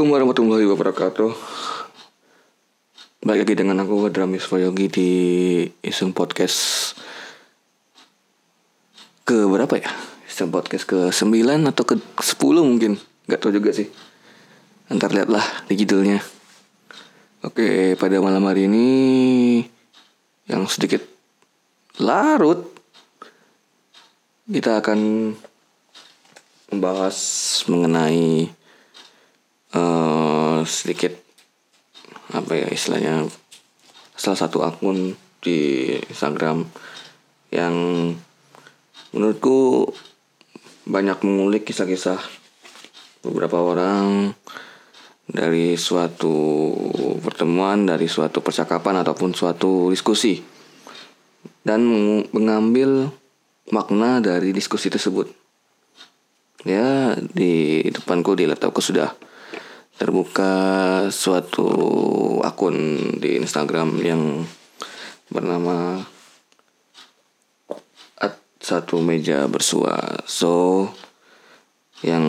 Assalamualaikum warahmatullahi wabarakatuh. Balik lagi dengan aku Dramis Yogi di Iseng Podcast Ke berapa ya? Iseng Podcast ke 9 atau ke 10 mungkin. Gak tahu juga sih. Ntar lihatlah di judulnya. Oke pada malam hari ini Yang sedikit larut Kita akan membahas mengenai uh, sedikit apa ya istilahnya salah satu akun di Instagram yang menurutku banyak mengulik kisah-kisah beberapa orang dari suatu pertemuan, dari suatu percakapan ataupun suatu diskusi dan mengambil makna dari diskusi tersebut. Ya di depanku di laptopku sudah terbuka suatu akun di Instagram yang bernama at satu meja bersua so yang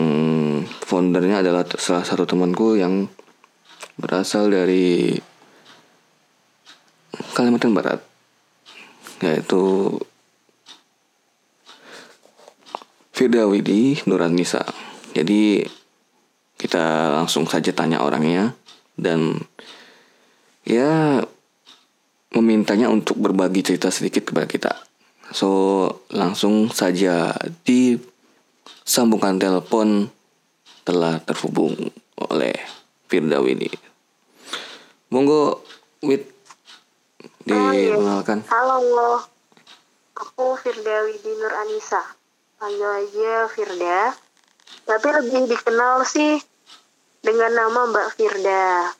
foundernya adalah salah satu temanku yang berasal dari Kalimantan Barat yaitu Firda Widi Nuranisa. Jadi kita langsung saja tanya orangnya dan ya memintanya untuk berbagi cerita sedikit kepada kita. So langsung saja di sambungan telepon telah terhubung oleh Firda Widi. Monggo Wid dikenalkan. Halo, aku Firda Widi Nur Anissa panggil aja Firda tapi lebih dikenal sih dengan nama Mbak Firda.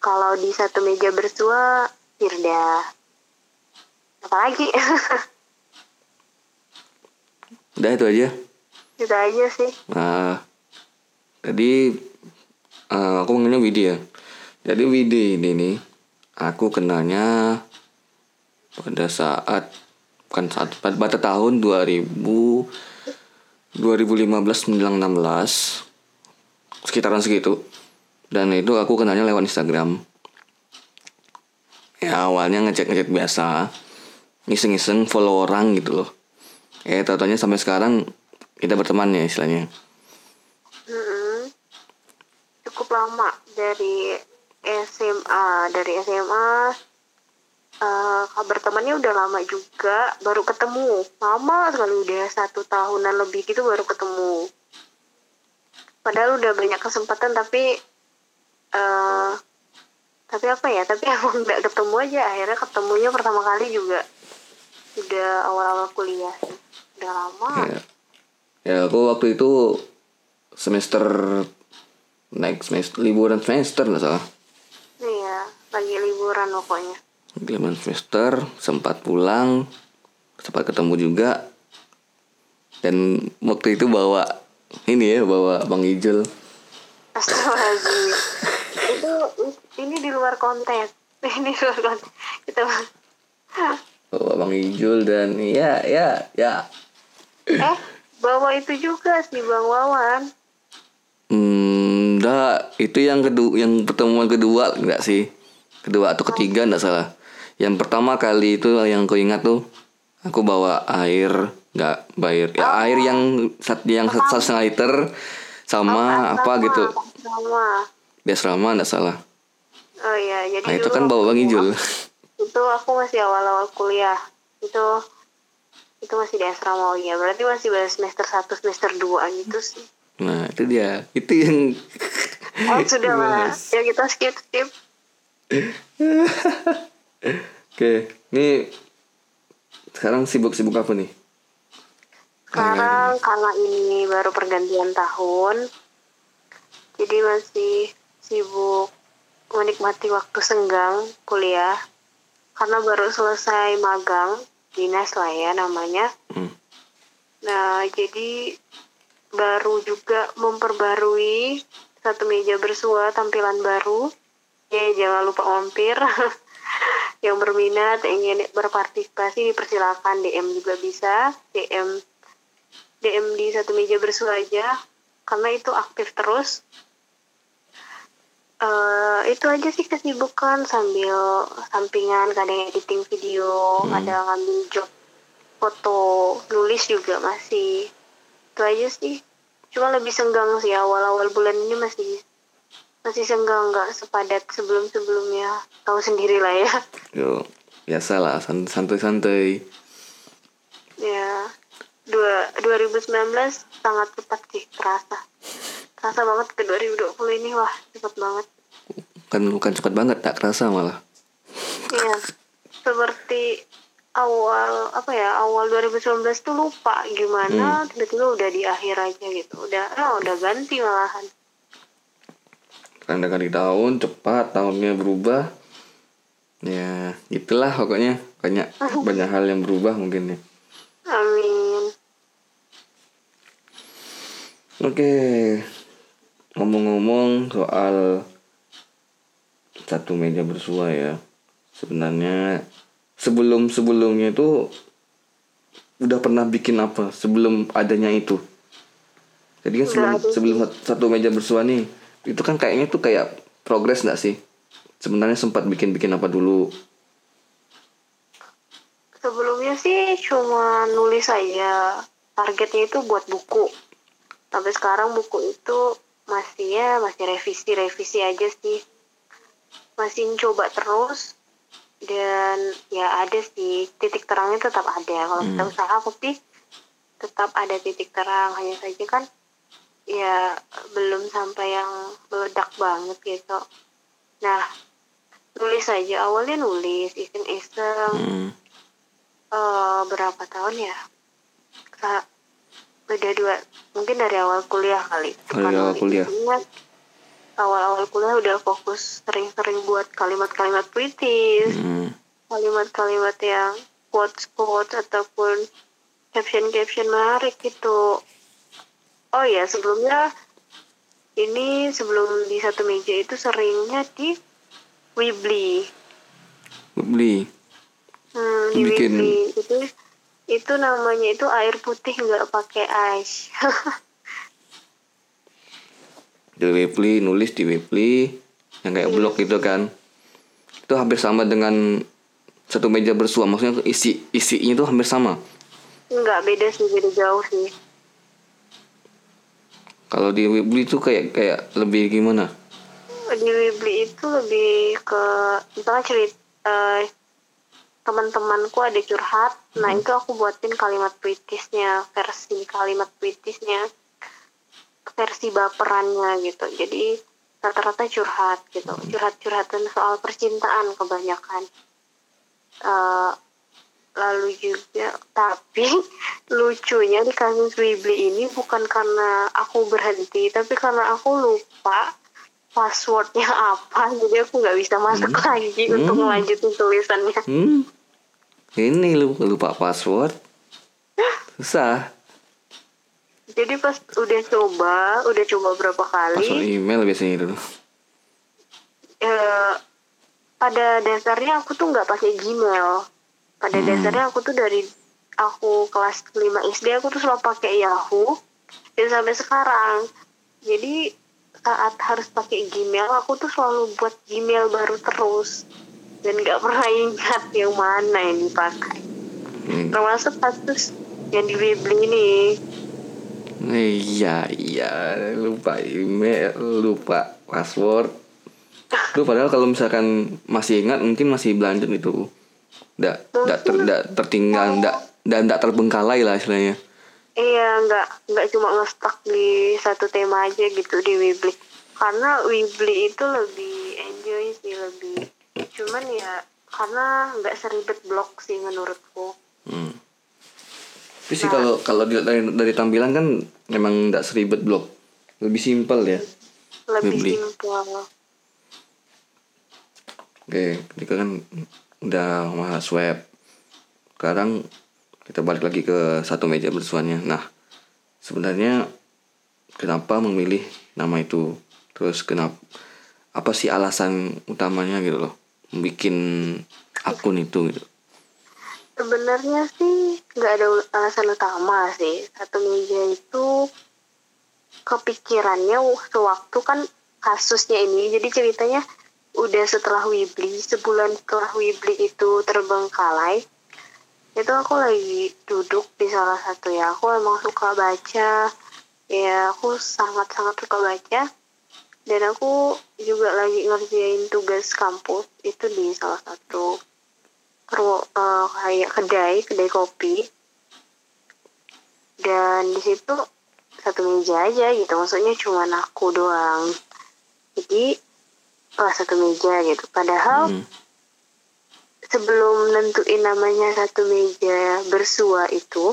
Kalau di satu meja bersua Firda. Apalagi udah itu aja. Itu aja sih. Nah tadi uh, aku mengenal Widi ya. Jadi Widi ini nih aku kenalnya pada saat bukan saat pada tahun 2000 2015 menjelang 16 sekitaran segitu. Dan itu aku kenalnya lewat Instagram. Ya awalnya ngecek ngecek biasa. Ngiseng-ngiseng follow orang gitu loh. Eh tatonya sampai sekarang kita berteman ya istilahnya. Cukup lama dari SMA dari SMA uh, kabar temannya udah lama juga baru ketemu. Lama sekali udah satu tahunan lebih gitu baru ketemu padahal udah banyak kesempatan tapi uh, tapi apa ya tapi emang nggak ketemu aja. Akhirnya ketemunya pertama kali juga udah awal-awal kuliah udah lama. Ya. ya aku waktu itu semester naik semester liburan semester nggak salah. Iya lagi liburan pokoknya. Giliran semester sempat pulang sempat ketemu juga. Dan waktu itu bawa ini ya bawa bang Ijul. Astagfirullahaladzim. Itu ini di luar konteks ini di luar konteks kita bawa. Bang Ijul dan ya ya ya. Eh bawa itu juga sih bang Wawan. Hmm enggak itu yang kedua yang pertemuan kedua enggak sih? Kedua atau ketiga enggak salah. Yang pertama kali itu yang aku ingat tuh aku bawa air nggak bayar. Ya oh. air yang sat yang satu setengah liter sama oh, apa? sama, gitu. Sama. dia selama nggak salah. Oh iya jadi nah, itu kan bawa bang Ijul itu aku masih awal-awal kuliah. Itu itu masih di asrama oh ya berarti masih baru semester satu semester dua gitu sih. Nah itu dia. Itu yang oh sudah lah. Ya kita skip skip. Oke, ini sekarang sibuk-sibuk apa nih? Sekarang karena ini baru pergantian tahun, jadi masih sibuk menikmati waktu senggang kuliah karena baru selesai magang dinas lah ya namanya. Hmm. Nah jadi baru juga memperbarui satu meja bersua tampilan baru. Ya jangan lupa mampir. yang berminat ingin berpartisipasi dipersilakan DM juga bisa DM DM di satu meja bersua aja karena itu aktif terus. Eh itu aja sih kesibukan sambil sampingan kadang editing video Hmm. ada ngambil job foto nulis juga masih. Itu aja sih. Cuma lebih senggang sih awal-awal bulan ini masih masih senggang nggak sepadat sebelum-sebelumnya. Tahu sendiri lah ya. Yo, biasalah sant- santai-santai. ya dua 2019 sangat cepat sih terasa terasa banget ke 2020 ini wah cepat banget. Kan bukan cepat banget, tak kerasa malah. Iya, seperti awal apa ya awal 2019 tuh lupa gimana tiba-tiba udah di akhir aja gitu. Udah ah, udah ganti malahan. Karena kali tahun cepat, tahunnya berubah. Ya, itulah pokoknya. Banyak banyak hal yang berubah mungkin ya. amin Oke, ngomong-ngomong soal satu meja bersua ya, sebenarnya sebelum sebelumnya itu udah pernah bikin apa sebelum adanya itu? Jadi kan sebelum sebelum satu meja bersua nih, itu kan kayaknya tuh kayak progres nggak sih? Sebenarnya sempat bikin-bikin apa dulu? sebelumnya sih cuma nulis aja targetnya itu buat buku sampai sekarang buku itu masih ya masih revisi revisi aja sih. Masih coba terus dan ya ada sih titik terangnya tetap ada. Kalau kita usaha pasti tetap ada titik terang. Hanya saja kan ya belum sampai yang meledak banget gitu. Nah nulis aja. Awalnya nulis iseng-iseng. Hmm. eh berapa tahun ya? Sa beda dua, mungkin dari awal kuliah kali. Dari Bukan awal kuliah. Awal-awal kuliah udah fokus sering-sering buat kalimat-kalimat puitis, Hmm. kalimat-kalimat yang quotes-quotes ataupun caption-caption menarik gitu. Oh ya, sebelumnya ini sebelum di satu meja itu seringnya di Weebly. Beli. Hmm, di Bikin- Weebly itu itu namanya itu air putih nggak pakai ice. di Weebly nulis di Weebly yang kayak blog gitu kan. Itu hampir sama dengan satu meja bersua. Maksudnya isi isinya itu hampir sama. Nggak beda sih, beda jauh sih. kalau di Weebly itu kayak kayak lebih gimana? Di Weebly itu lebih ke misalnya cerita teman-temanku ada curhat, nah itu aku buatin kalimat puitisnya, versi kalimat puitisnya, versi baperannya gitu. Jadi rata-rata curhat gitu, curhat-curhatan soal percintaan kebanyakan. Eh, lalu juga tapi lucunya di kasus Weebly ini bukan karena aku berhenti tapi karena aku lupa passwordnya apa. Jadi aku nggak bisa masuk lagi untuk Hmm. melanjutin tulisannya. Hmm ini lu lupa password. Susah. Jadi pas udah coba udah coba berapa password kali email biasanya itu eh, pada dasarnya aku tuh nggak pakai Gmail. Pada dasarnya aku tuh dari aku kelas 5 SD aku tuh selalu pakai Yahoo. Dan sampai sekarang jadi saat harus pakai Gmail aku tuh selalu buat Gmail baru terus dan nggak pernah ingat yang mana yang dipakai Hmm. termasuk kasus yang di Weebly ini iya iya lupa email lupa password itu padahal kalau misalkan masih ingat mungkin masih berlanjut itu ndak ndak ter, ndak tertinggal ndak ndak ndak terbengkalai lah istilahnya Iya, nggak nggak cuma ngestak di satu tema aja gitu di Weebly. Karena Weebly itu lebih enjoy sih lebih. Cuman ya karena nggak seribet blog sih menurutku. Hmm. Tapi sih kalau kalau dilihat dari, dari tampilan kan memang nggak seribet blog, lebih simpel ya. Lebih simpel. Oke, ketika kan udah bahas web, sekarang kita balik lagi ke satu meja bersuanya. Nah, sebenarnya kenapa memilih nama itu? Terus kenapa? Apa sih alasan utamanya gitu loh, bikin akun itu gitu? Sebenarnya sih nggak ada alasan utama sih. Satu meja itu kepikirannya sewaktu kan kasusnya ini jadi ceritanya udah setelah Wibli sebulan setelah Wibli itu terbengkalai itu aku lagi duduk di salah satu ya aku emang suka baca ya aku sangat sangat suka baca dan aku juga lagi ngerjain tugas kampus itu di salah satu uh, kayak kedai kedai kopi. Dan di situ satu meja aja gitu maksudnya cuma aku doang. Jadi oh, satu meja gitu. Padahal hmm. sebelum nentuin namanya satu meja bersua itu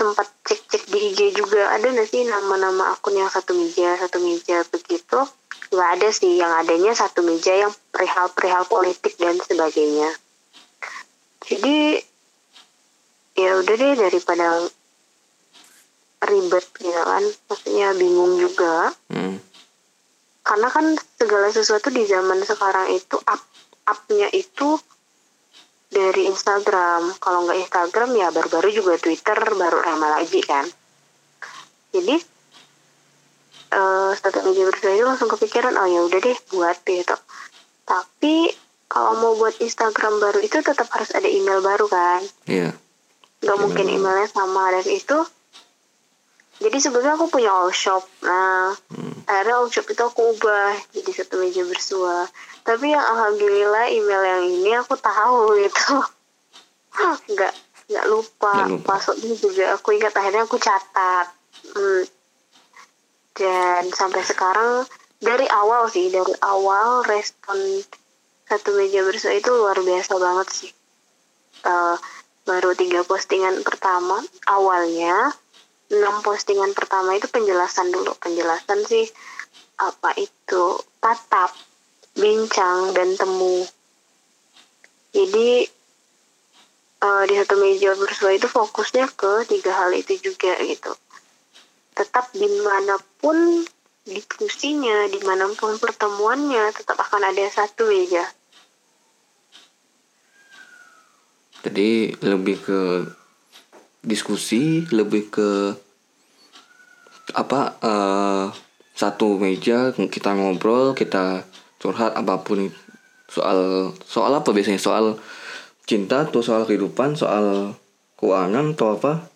sempat cek-cek di IG juga. Ada nggak sih nama-nama akun yang satu meja satu meja begitu? Nggak ada sih yang adanya satu meja yang perihal-perihal politik dan sebagainya. Jadi ya udah deh daripada ribet gitu kan. Maksudnya bingung juga. Hmm. karena kan segala sesuatu di zaman sekarang itu up upnya itu dari Instagram. Kalau nggak Instagram ya baru-baru juga Twitter baru ramai lagi kan? Jadi uh, satu media bersama itu langsung kepikiran oh ya udah deh buat gitu. Tapi kalau mau buat Instagram baru itu tetap harus ada email baru kan? Iya. Yeah. nggak mungkin emailnya sama dan itu jadi sebelumnya aku punya all shop nah hmm. akhirnya all shop itu aku ubah jadi satu meja bersua tapi yang alhamdulillah email yang ini aku tahu gitu nggak nggak lupa, lupa. passwordnya juga aku ingat akhirnya aku catat hmm. dan sampai sekarang dari awal sih dari awal respon satu meja bersua itu luar biasa banget sih uh, baru tiga postingan pertama awalnya enam postingan pertama itu penjelasan dulu. Penjelasan sih apa itu tatap bincang dan temu. Jadi uh, di satu meja bersua itu fokusnya ke tiga hal itu juga gitu. Tetap di mana pun diskusinya di mana pun pertemuannya tetap akan ada satu meja. Jadi lebih ke diskusi lebih ke apa uh, satu meja kita ngobrol kita curhat apa pun soal soal apa biasanya? Soal cinta atau soal kehidupan? Soal keuangan atau apa?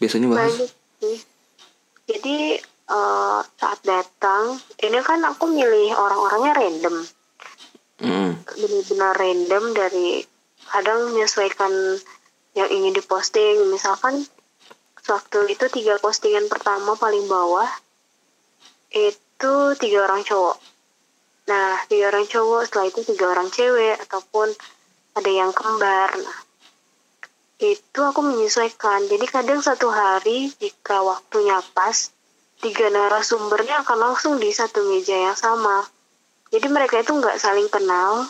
Biasanya bahas. Jadi uh, saat datang ini kan aku milih orang-orangnya random. Mm. benar-benar random dari kadang menyesuaikan yang ingin diposting. Misalkan waktu itu tiga postingan pertama paling bawah itu tiga orang cowok. Nah tiga orang cowok setelah itu tiga orang cewek ataupun ada yang kembar. Nah itu aku menyesuaikan. Jadi kadang satu hari jika waktunya pas tiga narasumbernya akan langsung di satu meja yang sama. Jadi mereka itu nggak saling kenal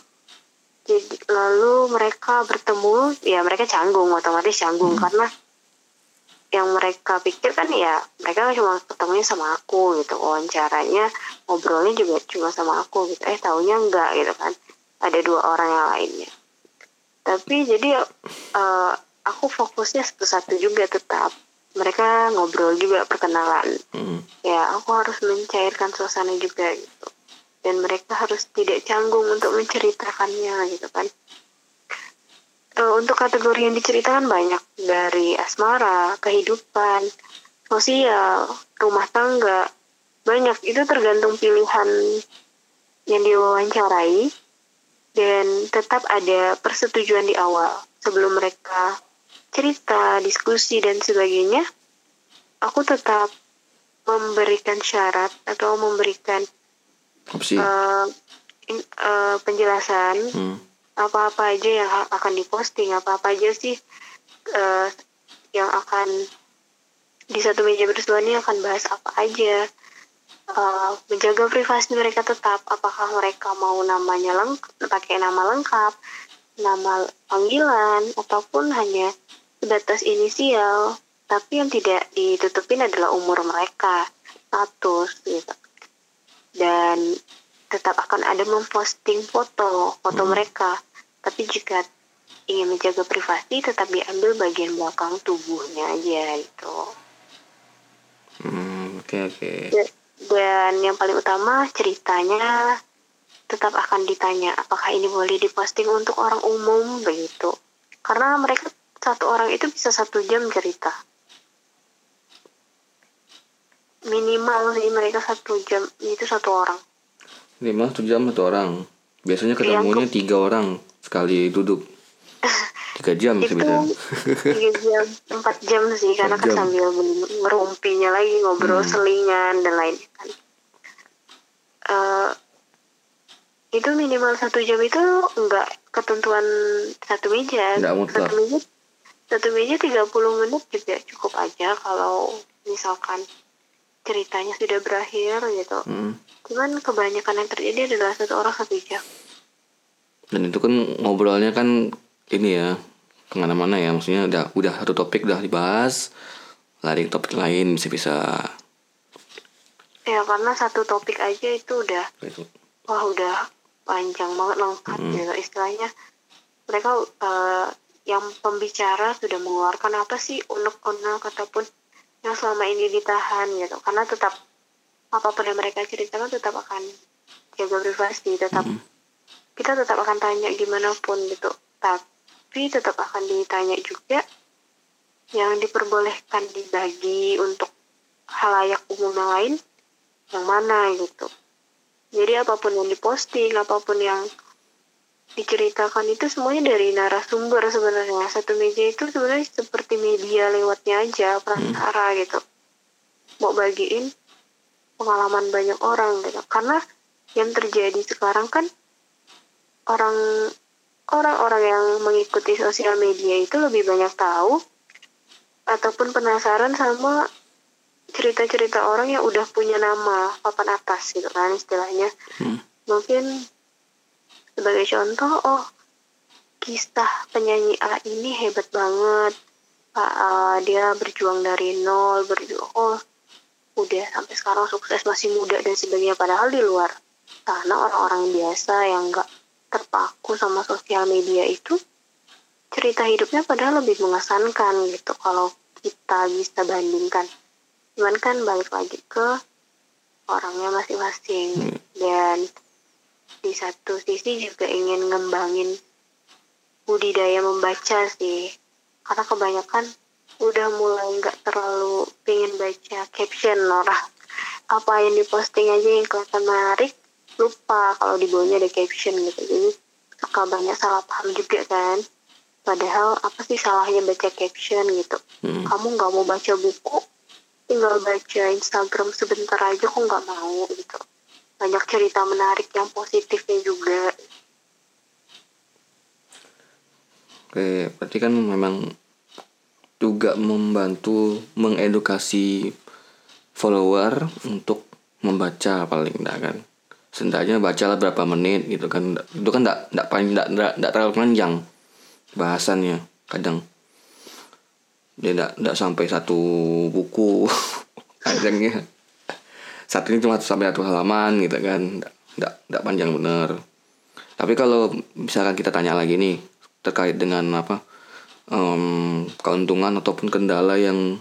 lalu mereka bertemu ya mereka canggung otomatis canggung. Hmm. karena yang mereka pikir kan ya mereka cuma ketemunya sama aku gitu. Wawancaranya ngobrolnya juga cuma sama aku gitu. Eh taunya enggak gitu kan. Ada dua orang yang lainnya. Tapi jadi uh, aku fokusnya satu-satu juga tetap. Mereka ngobrol juga perkenalan. Hmm. ya aku harus mencairkan suasana juga gitu dan mereka harus tidak canggung untuk menceritakannya gitu kan. Uh, untuk kategori yang diceritakan banyak. Dari asmara kehidupan sosial rumah tangga. Banyak. Itu tergantung pilihan yang diwawancarai. Dan tetap ada persetujuan di awal. Sebelum mereka cerita diskusi dan sebagainya aku tetap memberikan syarat atau memberikan opsi. Uh, in, uh, penjelasan. Hmm. apa-apa aja yang akan diposting apa-apa aja sih uh, yang akan di satu meja bersua ini akan bahas apa aja. Uh, menjaga privasi mereka tetap. Apakah mereka mau namanya lengkap pakai nama lengkap nama panggilan ataupun hanya sebatas inisial. Tapi yang tidak ditutupin adalah umur mereka. Status gitu dan tetap akan ada memposting foto foto hmm. mereka. Tapi jika ingin menjaga privasi tetap diambil bagian belakang tubuhnya aja itu hmm, oke okay, oke. Okay. dan yang paling utama ceritanya tetap akan ditanya apakah ini boleh diposting untuk orang umum? Begitu. Karena mereka satu orang itu bisa satu jam cerita minimal sih mereka satu jam itu satu orang. Lima satu jam satu orang. Biasanya ketemunya tiga orang sekali duduk. Tiga jam itu sebenarnya. tiga jam empat jam sih karena kan sambil merumpinya lagi ngobrol Hmm. selingan dan lain kan Eh, itu minimal satu jam itu enggak ketentuan satu meja. Satu meja satu meja 30 menit juga cukup aja kalau misalkan ceritanya sudah berakhir gitu. Hmm. cuman kebanyakan yang terjadi adalah satu orang satu jam. Dan itu kan ngobrolnya kan ini ya ke mana-mana ya. Maksudnya udah udah satu topik udah dibahas. Lari ke topik lain bisa bisa. Ya karena satu topik aja itu udah gitu wah udah panjang banget lengkap Hmm. gitu. Istilahnya mereka eh, yang pembicara sudah mengeluarkan apa sih unek-unek ataupun yang selama ini ditahan gitu. Karena tetap apa pun yang mereka ceritakan tetap akan jaga privasi tetap Hmm. kita tetap akan tanya gimana pun gitu. Tapi tetap akan ditanya juga yang diperbolehkan dibagi untuk halayak umum yang lain yang mana gitu. Jadi apa pun yang diposting apa pun yang diceritakan itu semuanya dari narasumber sebenarnya. Satu meja itu sebenarnya seperti media lewatnya aja perantara gitu. Mau bagiin pengalaman banyak orang gitu. Karena yang terjadi sekarang kan orang orang-orang yang mengikuti sosial media itu lebih banyak tahu ataupun penasaran sama cerita-cerita orang yang udah punya nama papan atas gitu kan istilahnya. Hmm. mungkin sebagai contoh oh kisah penyanyi A ini hebat banget. Pak, eh, dia berjuang dari nol berjuang oh udah sampai sekarang sukses masih muda dan sebagainya. Padahal di luar sana orang-orang biasa yang nggak terpaku sama sosial media itu cerita hidupnya padahal lebih mengesankan gitu kalau kita bisa bandingkan. Cuman kan balik lagi ke orangnya masing-masing dan di satu sisi juga ingin ngembangin budidaya membaca sih. Karena kebanyakan udah mulai nggak terlalu pengen baca caption orang apa yang diposting aja yang kelihatan menarik lupa kalau di bawahnya ada caption gitu. Jadi suka banyak salah paham juga kan. Padahal apa sih salahnya baca caption gitu? Hmm. kamu nggak mau baca buku tinggal baca Instagram sebentar aja kok nggak mau gitu banyak cerita menarik yang positifnya juga Oke, berarti kan memang juga membantu mengedukasi follower untuk membaca paling enggak kan. Seenggaknya bacalah berapa menit gitu kan. Itu kan enggak enggak paling enggak, enggak, terlalu panjang bahasannya kadang. Dia enggak enggak sampai satu buku kadangnya. Satu ini cuma sampai satu halaman gitu kan. Enggak, enggak panjang bener. Tapi kalau misalkan kita tanya lagi nih terkait dengan apa em, keuntungan ataupun kendala yang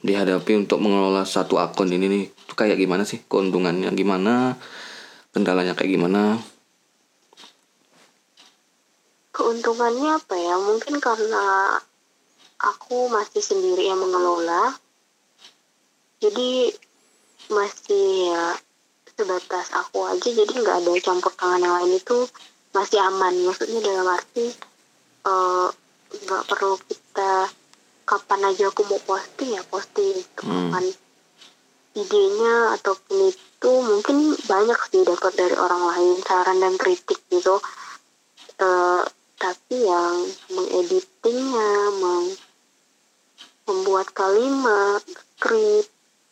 dihadapi untuk mengelola satu akun ini nih itu kayak gimana sih? Keuntungannya gimana? Kendalanya kayak gimana? Keuntungannya apa ya? Mungkin karena aku masih sendiri yang mengelola. Jadi masih ya sebatas aku aja jadi nggak ada campur tangan yang lain itu masih aman maksudnya dalam arti eh, nggak perlu kita kapan aja aku mau posting ya posting gitu. Hmm. kapan idenya ataupun itu mungkin banyak sih dapat dari orang lain saran dan kritik gitu Eh, tapi yang mengeditingnya meng- membuat kalimat skrip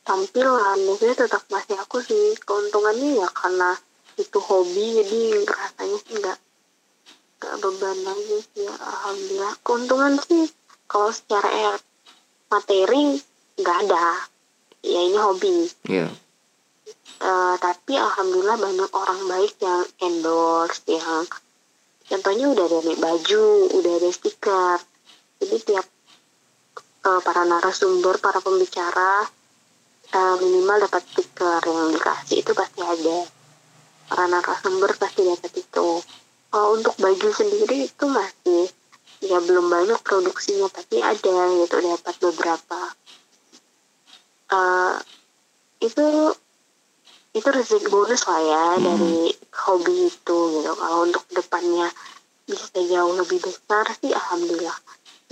tampilan. Biasanya tetap masih aku sih. Keuntungannya ya karena itu hobi jadi rasanya sih nggak nggak beban lagi sih ya, alhamdulillah. Keuntungan sih kalau secara eh, materi nggak ada. Ya ini hobi. Ya Eh, tapi alhamdulillah banyak orang baik yang endorse yang contohnya udah ada nih baju udah ada stiker. Jadi tiap eh, para narasumber para pembicara uh, minimal dapat stiker yang dikasih itu pasti ada. Karena narasumber pasti dapat itu. Kalau untuk baju sendiri itu masih ya belum banyak produksinya tapi ada gitu dapat beberapa. Uh, itu itu rezeki bonus lah ya hmm. dari hobi itu gitu. Kalau untuk depannya bisa jauh lebih besar sih alhamdulillah.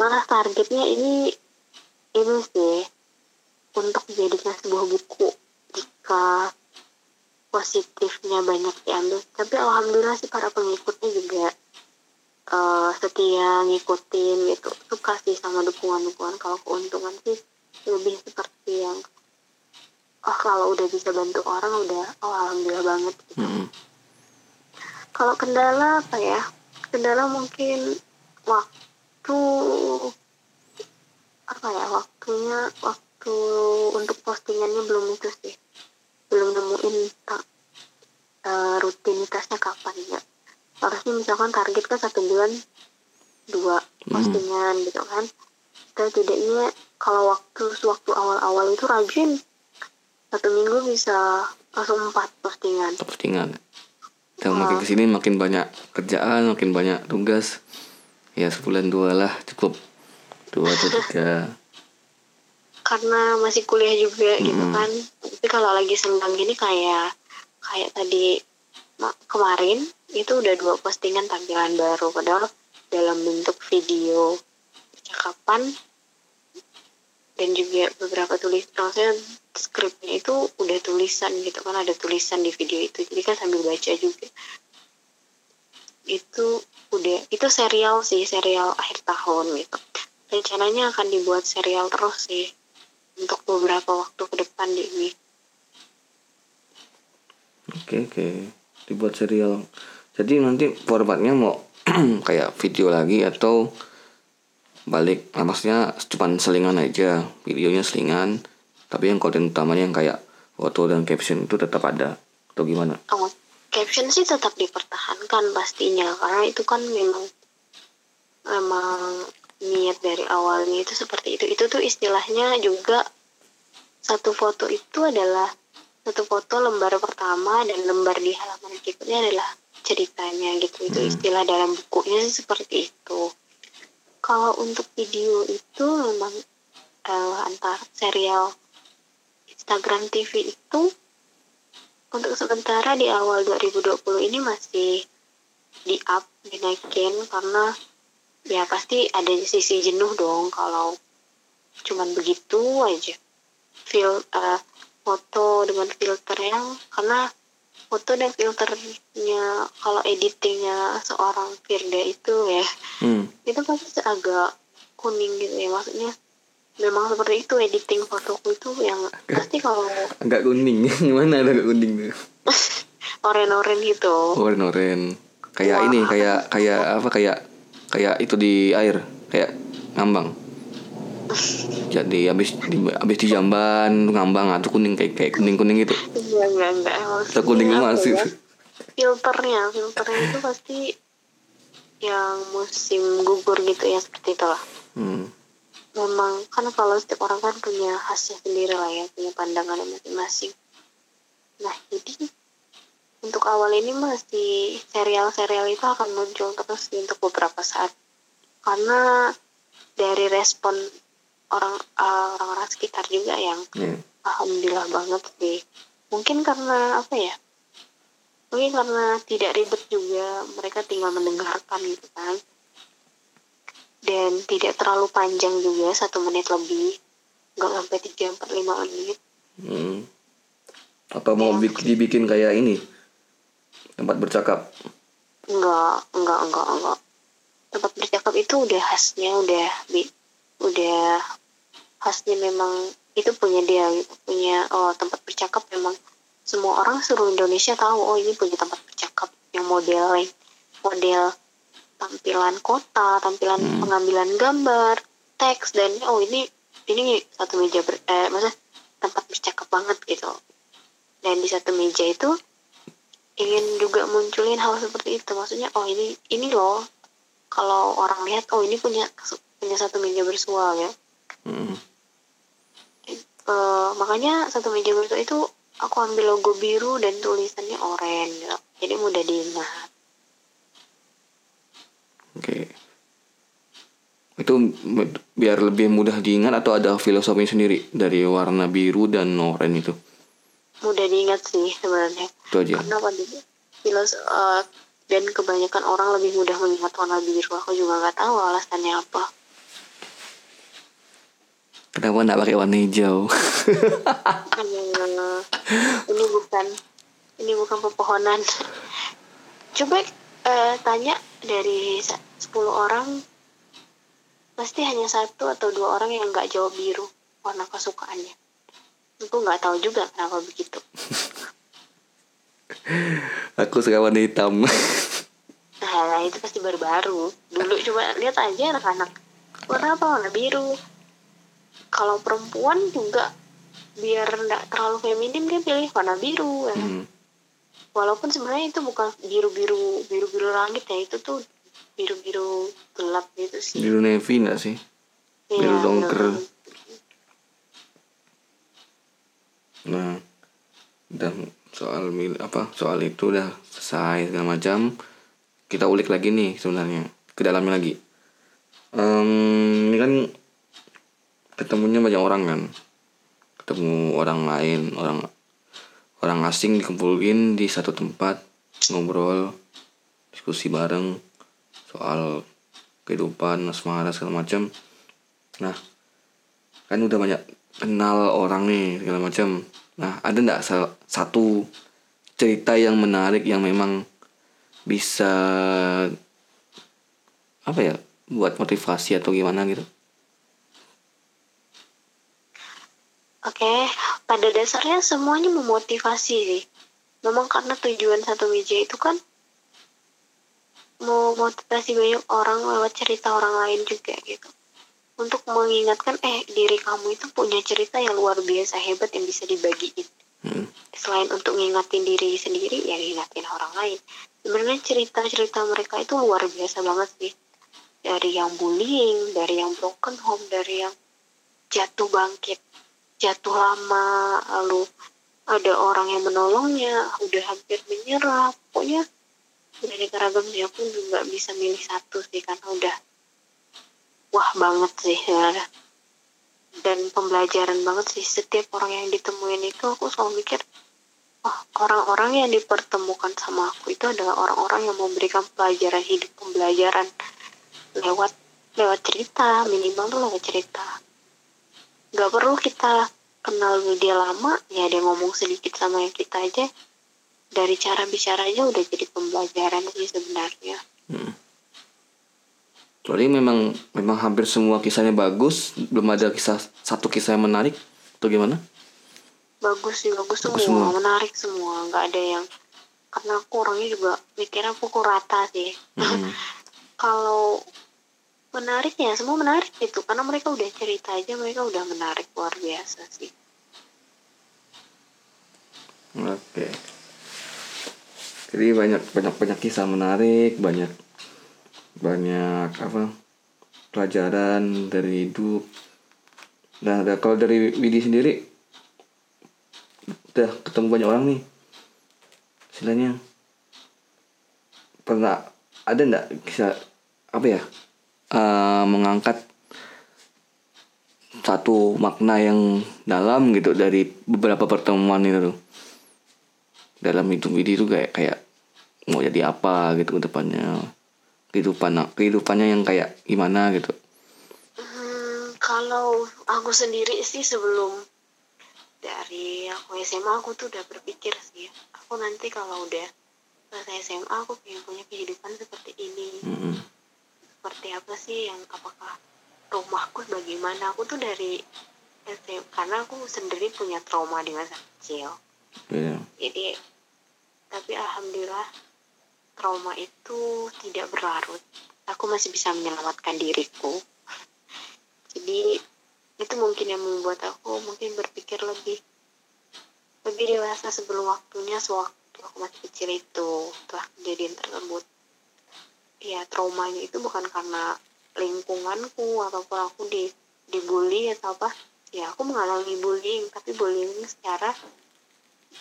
Malah targetnya ini ini sih untuk jadikan sebuah buku jika positifnya banyak diambil tapi alhamdulillah sih para pengikutnya juga uh, setia ngikutin gitu suka sih sama dukungan-dukungan kalau keuntungan sih lebih seperti yang oh kalau udah bisa bantu orang udah oh alhamdulillah banget gitu. Hmm. Kalau kendala apa ya? Kendala mungkin waktu apa ya waktunya waktu untuk postingannya belum itu sih. Belum nemuin uh, rutinitasnya kapan ya? Harusnya misalkan target kan satu bulan dua hmm. postingan hmm. gitu kan. Kita tidaknya kalau waktu waktu awal-awal itu rajin satu minggu bisa langsung empat postingan. Postingan. Dan makin ke sini makin banyak kerjaan makin banyak tugas. Ya sebulan dua lah cukup. Dua atau tiga karena masih kuliah juga hmm. gitu kan. Tapi kalau lagi senggang gini kayak kayak tadi kemarin itu udah dua postingan tampilan baru. Padahal dalam bentuk video percakapan dan juga beberapa tulis maksudnya skripnya itu udah tulisan gitu kan ada tulisan di video itu. Jadi kan sambil baca juga. Itu udah itu serial sih serial akhir tahun gitu. Rencananya akan dibuat serial terus sih untuk beberapa waktu ke depan di ini oke oke. Dibuat serial. Jadi nanti formatnya mau kayak video lagi atau balik. Nah, maksudnya cuma selingan aja. Videonya selingan tapi yang konten utamanya yang kayak foto dan caption itu tetap ada. Atau gimana? Oh, caption sih tetap dipertahankan pastinya. Karena itu kan memang memang niat dari awalnya itu seperti itu. Itu tuh istilahnya juga satu foto itu adalah satu foto lembar pertama dan lembar di halaman berikutnya adalah ceritanya gitu. Itu hmm. istilah dalam bukunya seperti itu. Kalau untuk video itu memang uh, antar serial Instagram TV itu untuk sementara di awal 2020 ini masih di up dinaikin karena ya pasti ada sisi jenuh dong kalau cuman begitu aja. Feel uh, foto dengan filter yang karena foto dan filternya kalau editingnya seorang Firda itu ya hmm. itu pasti agak kuning gitu ya. Maksudnya memang seperti itu editing fotoku itu yang agak, pasti kalau agak kuning. Gimana agak kuning tuh? Oren-oren gitu. Oren-oren. Kayak Wah, ini kayak kayak apa kayak kayak itu di air kayak ngambang. Jadi habis di, habis di jamban ngambang atau kuning kayak kayak kuning kuning gitu. Iya enggak atau kuning masih ya? filternya filternya itu pasti yang musim gugur gitu ya seperti itulah. Hmm. memang kan kalau setiap orang kan punya khasnya sendiri lah ya punya pandangan masing-masing. Nah jadi untuk awal ini masih serial-serial itu akan muncul terus untuk beberapa saat. Karena dari respon orang uh, orang-orang sekitar juga yang hmm. alhamdulillah banget sih. Mungkin karena apa ya? Mungkin karena tidak ribet juga mereka tinggal mendengarkan gitu kan. Dan tidak terlalu panjang juga satu menit lebih. Nggak sampai tiga empat lima menit. Hmm. apa mau ya. dibikin kayak ini tempat bercakap? Enggak enggak enggak enggak. Tempat bercakap itu udah khasnya udah udah khasnya memang itu punya dia gitu punya oh tempat bercakap memang semua orang seluruh Indonesia tahu oh ini punya tempat bercakap yang model model tampilan kota tampilan hmm. pengambilan gambar teks dan oh ini ini satu meja ber, eh, maksudnya tempat bercakap banget gitu. Dan di satu meja itu ingin juga munculin hal seperti itu. Maksudnya oh ini ini loh. Kalau orang lihat oh ini punya punya satu meja bersua ya. Hmm. Eh, makanya satu meja berdua itu aku ambil logo biru dan tulisannya oranye gitu. jadi mudah diingat oke. Itu m- biar lebih mudah diingat atau ada filosofi sendiri dari warna biru dan oranye itu mudah diingat sih sebenarnya. Itu aja. Karena pada filos eh, dan kebanyakan orang lebih mudah mengingat warna biru. Aku juga nggak tahu alasannya apa. Kenapa nggak pakai warna hijau? Ini bukan ini bukan pepohonan. Coba eh, tanya dari sa- 10 orang pasti hanya satu atau dua orang yang nggak jawab biru warna kesukaannya aku nggak tahu juga kenapa begitu. Aku suka warna hitam. Nah itu pasti baru-baru. Dulu coba lihat aja anak-anak. Warna apa? Warna biru. Kalau perempuan juga biar nggak terlalu feminim dia pilih warna biru ya. Hmm. walaupun sebenarnya itu bukan biru biru biru biru langit ya. Itu tuh biru biru gelap gitu sih. Biru navy nggak sih? Biru Iya, dongker. bener. Nah, dan soal mil apa soal itu udah selesai segala macam. Kita ulik lagi nih sebenarnya ke dalamnya lagi. Em, ini kan ketemunya banyak orang kan, ketemu orang lain, orang orang asing dikumpulin di satu tempat ngobrol, diskusi bareng soal kehidupan, asmara segala macam. Nah, kan udah banyak kenal orang nih segala macam nah ada nggak satu cerita yang menarik yang memang bisa apa ya buat motivasi atau gimana gitu Oke, pada dasarnya semuanya memotivasi sih. Memang karena tujuan satu meja itu kan mau motivasi banyak orang lewat cerita orang lain juga gitu. Untuk mengingatkan, eh diri kamu itu punya cerita yang luar biasa hebat yang bisa dibagiin. Hmm. Selain untuk ngingatin diri sendiri, ya ngingatin orang lain. Sebenarnya cerita-cerita mereka itu luar biasa banget sih. Dari yang bullying, dari yang broken home, dari yang jatuh bangkit jatuh lama lalu ada orang yang menolongnya udah hampir menyerah pokoknya dari keragam sih aku juga bisa milih satu sih karena udah wah banget sih sebenarnya dan pembelajaran banget sih setiap orang yang ditemuin itu aku selalu mikir oh orang-orang yang dipertemukan sama aku itu adalah orang-orang yang memberikan pelajaran hidup pembelajaran lewat lewat cerita minimal tuh lewat cerita. Nggak perlu kita kenal dia lama ya dia ngomong sedikit sama kita aja. Dari cara bicara aja udah jadi pembelajaran sih sebenarnya soalnya memang memang hampir semua kisahnya bagus belum ada kisah satu kisah yang menarik atau gimana bagus sih bagus, Bagus semua, semua. menarik semua nggak ada yang karena aku orangnya juga mikirnya pukul rata sih Hmm. kalau menarik ya semua menarik gitu karena mereka udah cerita aja mereka udah menarik luar biasa sih Oke. Jadi banyak banyak banyak kisah menarik, banyak banyak apa pelajaran dari hidup. Nah, ada kalau dari Widi sendiri udah ketemu banyak orang nih. Istilahnya pernah ada ndak kisah apa ya eh, mengangkat satu makna yang dalam gitu dari beberapa pertemuan itu tuh dalam hidup Widi itu kayak kayak mau jadi apa gitu ke depannya kehidupan kehidupannya yang kayak gimana gitu. Hmm, kalau aku sendiri sih sebelum dari aku SMA aku tuh udah berpikir sih. Aku nanti kalau udah selesai SMA aku pengen punya kehidupan seperti ini. Mm-mm. seperti apa sih yang apakah rumahku bagaimana? Aku tuh dari SMA karena aku sendiri punya trauma di masa kecil. Iya. jadi tapi alhamdulillah trauma itu tidak berlarut. Aku masih bisa menyelamatkan diriku. Jadi itu mungkin yang membuat aku mungkin berpikir lebih lebih dewasa sebelum waktunya sewaktu aku masih kecil itu setelah kejadian tersebut. Ya traumanya itu bukan karena lingkunganku ataupun aku di dibully atau apa. Ya aku mengalami bullying tapi bullying secara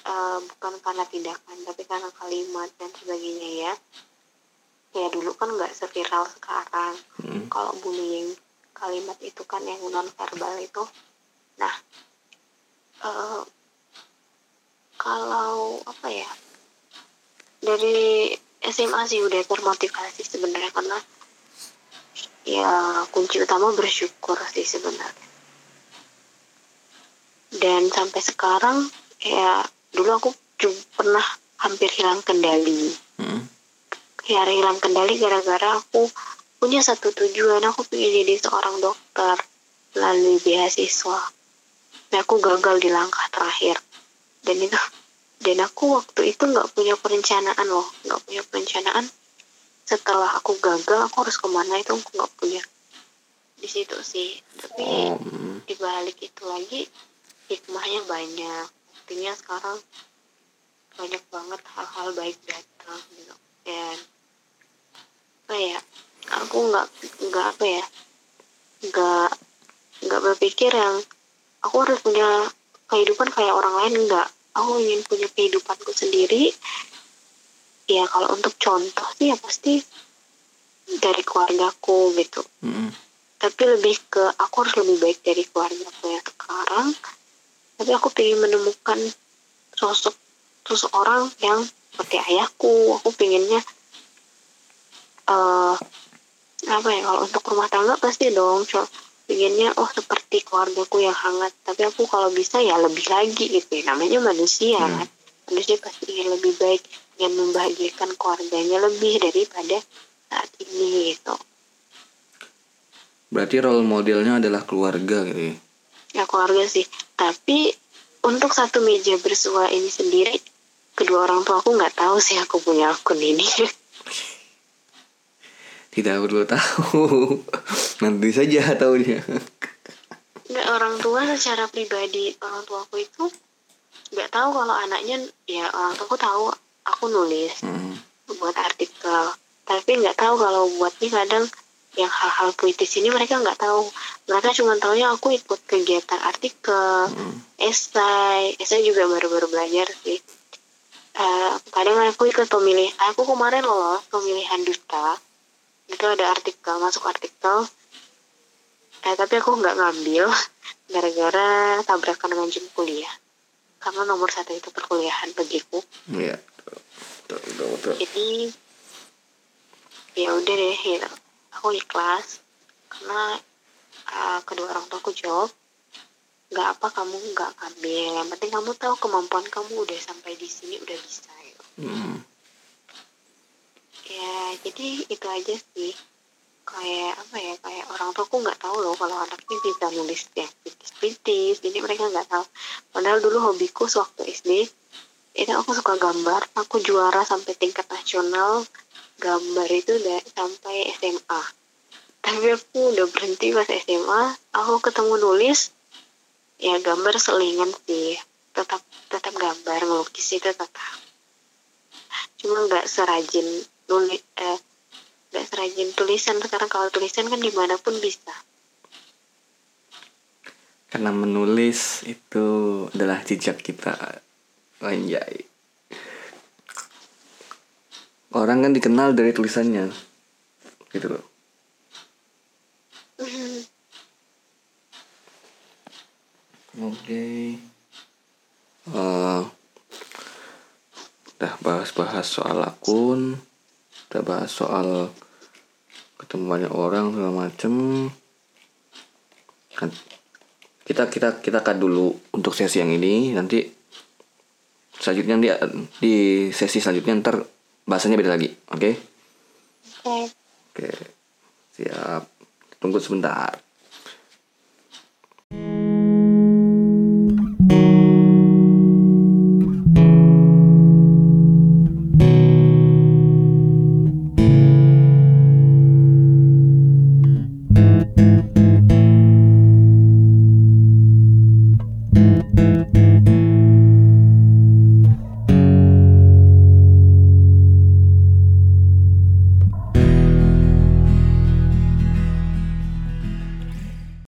uh, bukan karena tindakan tapi karena kalimat dan sebagainya ya. Ya dulu kan nggak seviral sekarang. Hmm. kalau bullying kalimat itu kan yang non verbal itu. Nah eh, kalau apa ya dari SMA sih udah termotivasi sebenarnya karena ya kunci utama bersyukur sih sebenarnya. Dan sampai sekarang ya dulu aku juga pernah hampir hilang kendali. Hmm. ya hilang kendali gara-gara aku punya satu tujuan. Aku pengen jadi seorang dokter melalui beasiswa. Tapi aku gagal di langkah terakhir. Dan itu dan aku waktu itu nggak punya perencanaan loh. Nggak punya perencanaan. Setelah aku gagal aku harus ke mana itu aku nggak punya. Di situ sih. Tapi Oh, hmm. di balik itu lagi hikmahnya banyak artinya sekarang banyak banget hal-hal baik datang gitu. Dan apa ya aku nggak nggak apa ya nggak nggak berpikir yang aku harus punya kehidupan kayak orang lain enggak aku ingin punya kehidupanku sendiri. Ya kalau untuk contoh sih ya pasti dari keluargaku gitu. Hmm. tapi lebih ke aku harus lebih baik dari keluarga aku yang sekarang tapi aku pengen menemukan sosok sosok orang yang seperti ayahku aku pengennya eh apa ya kalau untuk rumah tangga pasti dong so, pengennya oh seperti keluargaku yang hangat tapi aku kalau bisa ya lebih lagi gitu ya. namanya manusia Hmm. kan manusia pasti ingin lebih baik ingin membahagiakan keluarganya lebih daripada saat ini gitu Berarti role modelnya adalah keluarga gitu ya. ya keluarga sih tapi untuk satu meja bersua ini sendiri kedua orang tua aku nggak tahu sih aku punya akun ini Tidak perlu tahu. Nanti saja tahunya. nggak orang tua secara pribadi orang tua aku itu nggak tahu kalau anaknya ya orang tua aku tahu aku nulis Hmm. buat artikel tapi nggak tahu kalau buatnya kadang yang hal-hal puitis ini mereka nggak tahu. Mereka cuma taunya aku ikut kegiatan artikel Hmm. esai. Esai juga baru-baru belajar sih. Eh, kadang aku ikut pemilih aku kemarin lolos pemilihan duta. Itu ada artikel masuk artikel. Eh tapi aku nggak ngambil gara-gara tabrakan dengan jam kuliah. Karena nomor satu itu perkuliahan bagiku. Iya. Betul. jadi ya udah deh gitu aku ikhlas karena uh, kedua orang tua aku jawab nggak apa kamu nggak ambil. Yang penting kamu tahu kemampuan kamu udah sampai di sini udah bisa gitu. Hmm. ya jadi itu aja sih. Kayak apa ya kayak orang tua aku nggak tahu loh kalau anaknya bisa nulis yang pitis-pitis jadi mereka nggak tahu. Padahal dulu hobiku sewaktu SD itu aku suka gambar. Aku juara sampai tingkat nasional gambar itu udah sampai SMA tapi aku udah berhenti pas SMA aku ketemu nulis ya gambar selingan sih. Tetap tetap gambar ngelukis itu tetap. Cuma nggak serajin nulis eh nggak serajin tulisan. Sekarang kalau tulisan kan di mana pun bisa. Karena menulis itu adalah jejak kita. Anjay. Orang kan dikenal dari tulisannya. Gitu loh. Oke. Eh, udah bahas-bahas soal akun, udah bahas soal ketemu banyak orang segala macem. Kan kita kita kita cut dulu untuk sesi yang ini nanti selanjutnya di di sesi selanjutnya ntar bahasanya beda lagi oke? Oke. Oke siap. Tunggu sebentar